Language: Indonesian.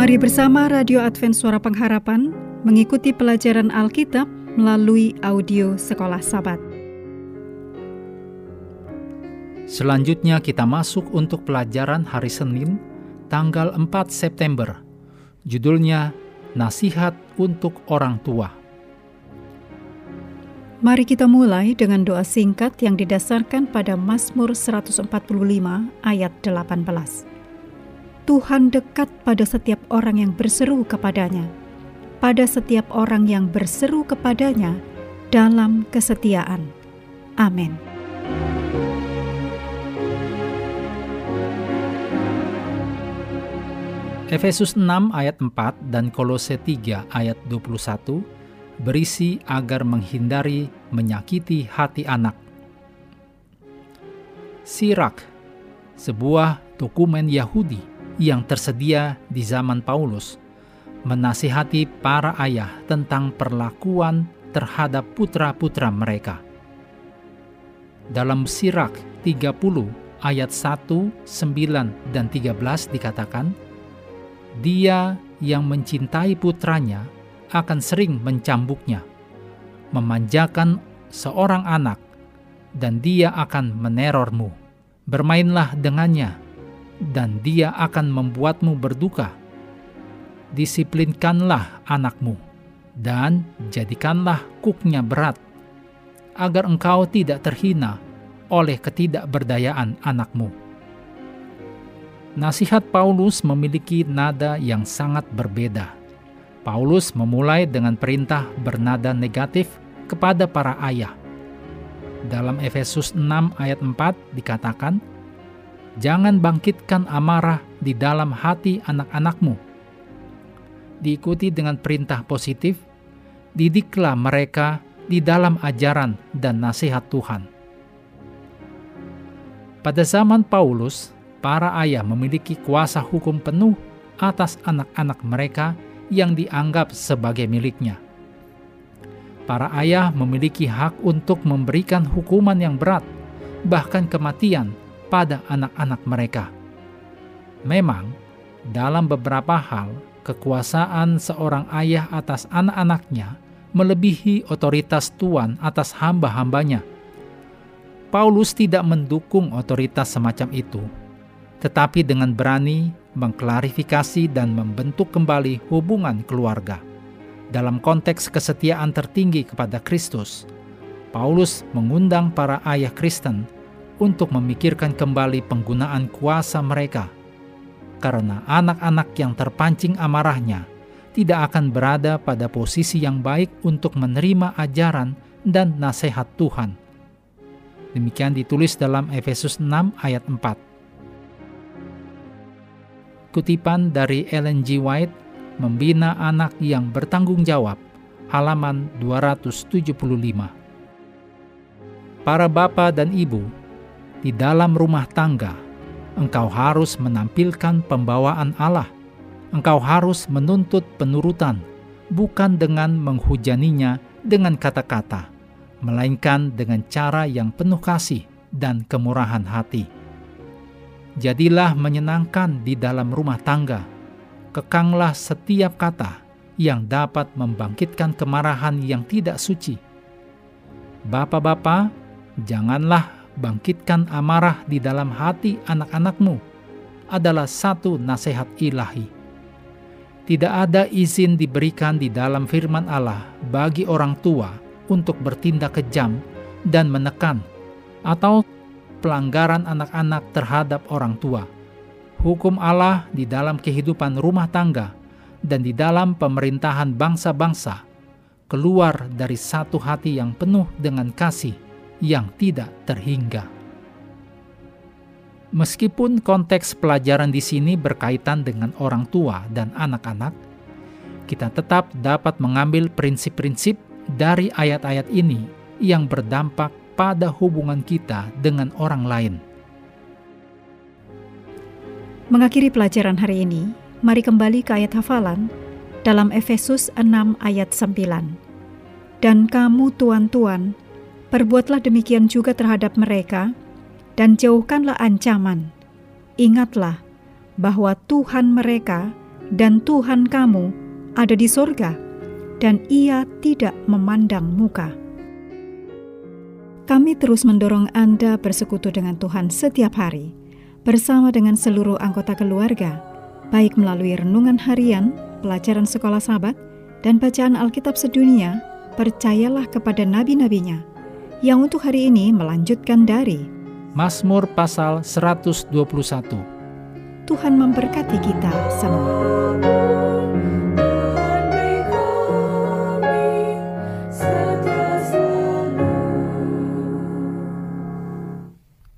Mari bersama Radio Advent Suara Pengharapan mengikuti pelajaran Alkitab melalui audio Sekolah Sabat. Selanjutnya kita masuk untuk pelajaran hari Senin, tanggal 4 September. Judulnya Nasihat untuk Orang Tua. Mari kita mulai dengan doa singkat yang didasarkan pada Mazmur 145 ayat 18. Tuhan dekat pada setiap orang yang berseru kepadanya, pada setiap orang yang berseru kepadanya dalam kesetiaan. Amin. Efesus 6 ayat 4 dan Kolose 3 ayat 21 berisi agar menghindari menyakiti hati anak. Sirak, sebuah dokumen Yahudi yang tersedia di zaman Paulus, menasihati para ayah tentang perlakuan terhadap putra-putra mereka. Dalam Sirak 30 ayat 1, 9, dan 13 dikatakan, Dia yang mencintai putranya akan sering mencambuknya, memanjakan seorang anak, dan dia akan menerormu. Bermainlah dengannya, dan dia akan membuatmu berduka. Disiplinkanlah anakmu, dan jadikanlah kuknya berat, agar engkau tidak terhina oleh ketidakberdayaan anakmu. Nasihat Paulus memiliki nada yang sangat berbeda Paulus memulai dengan perintah bernada negatif kepada para ayah. Dalam Efesus 6 ayat 4 dikatakan, Jangan bangkitkan amarah di dalam hati anak-anakmu. Diikuti dengan perintah positif, didiklah mereka di dalam ajaran dan nasihat Tuhan. Pada zaman Paulus, para ayah memiliki kuasa hukum penuh atas anak-anak mereka yang dianggap sebagai miliknya. Para ayah memiliki hak untuk memberikan hukuman yang berat, bahkan kematian, pada anak-anak mereka. Memang, dalam beberapa hal, kekuasaan seorang ayah atas anak-anaknya melebihi otoritas Tuhan atas hamba-hambanya. Paulus tidak mendukung otoritas semacam itu, tetapi dengan berani mengklarifikasi dan membentuk kembali hubungan keluarga. Dalam konteks kesetiaan tertinggi kepada Kristus, Paulus mengundang para ayah Kristen untuk memikirkan kembali penggunaan kuasa mereka, karena anak-anak yang terpancing amarahnya tidak akan berada pada posisi yang baik untuk menerima ajaran dan nasihat Tuhan. Demikian ditulis dalam Efesus 6 ayat 4. Kutipan dari Ellen G. White, Membina Anak yang Bertanggung Jawab, halaman 275. Para bapa dan ibu, di dalam rumah tangga, engkau harus menampilkan pembawaan Allah. Engkau harus menuntut penurutan, bukan dengan menghujaninya dengan kata-kata, melainkan dengan cara yang penuh kasih dan kemurahan hati Jadilah menyenangkan di dalam rumah tangga. Kekanglah setiap kata yang dapat membangkitkan kemarahan yang tidak suci. Bapak-bapak, janganlah bangkitkan amarah di dalam hati anak-anakmu adalah satu nasihat ilahi. Tidak ada izin diberikan di dalam firman Allah bagi orang tua untuk bertindak kejam dan menekan atau pelanggaran anak-anak terhadap orang tua, hukum Allah di dalam kehidupan rumah tangga, dan di dalam pemerintahan bangsa-bangsa, keluar dari satu hati yang penuh dengan kasih yang tidak terhingga. Meskipun konteks pelajaran di sini berkaitan dengan orang tua dan anak-anak, kita tetap dapat mengambil prinsip-prinsip dari ayat-ayat ini yang berdampak pada hubungan kita dengan orang lain. Mengakhiri pelajaran hari ini, mari kembali ke ayat hafalan dalam Efesus 6 ayat 9. Dan kamu tuan-tuan, perbuatlah demikian juga terhadap mereka, dan jauhkanlah ancaman. Ingatlah bahwa Tuhan mereka dan Tuhan kamu ada di sorga, dan ia tidak memandang muka. Kami terus mendorong Anda bersekutu dengan Tuhan setiap hari, bersama dengan seluruh anggota keluarga, baik melalui renungan harian, pelajaran sekolah sahabat, dan bacaan Alkitab sedunia, percayalah kepada nabi-nabinya, yang untuk hari ini melanjutkan dari Mazmur pasal 121. Tuhan memberkati kita semua.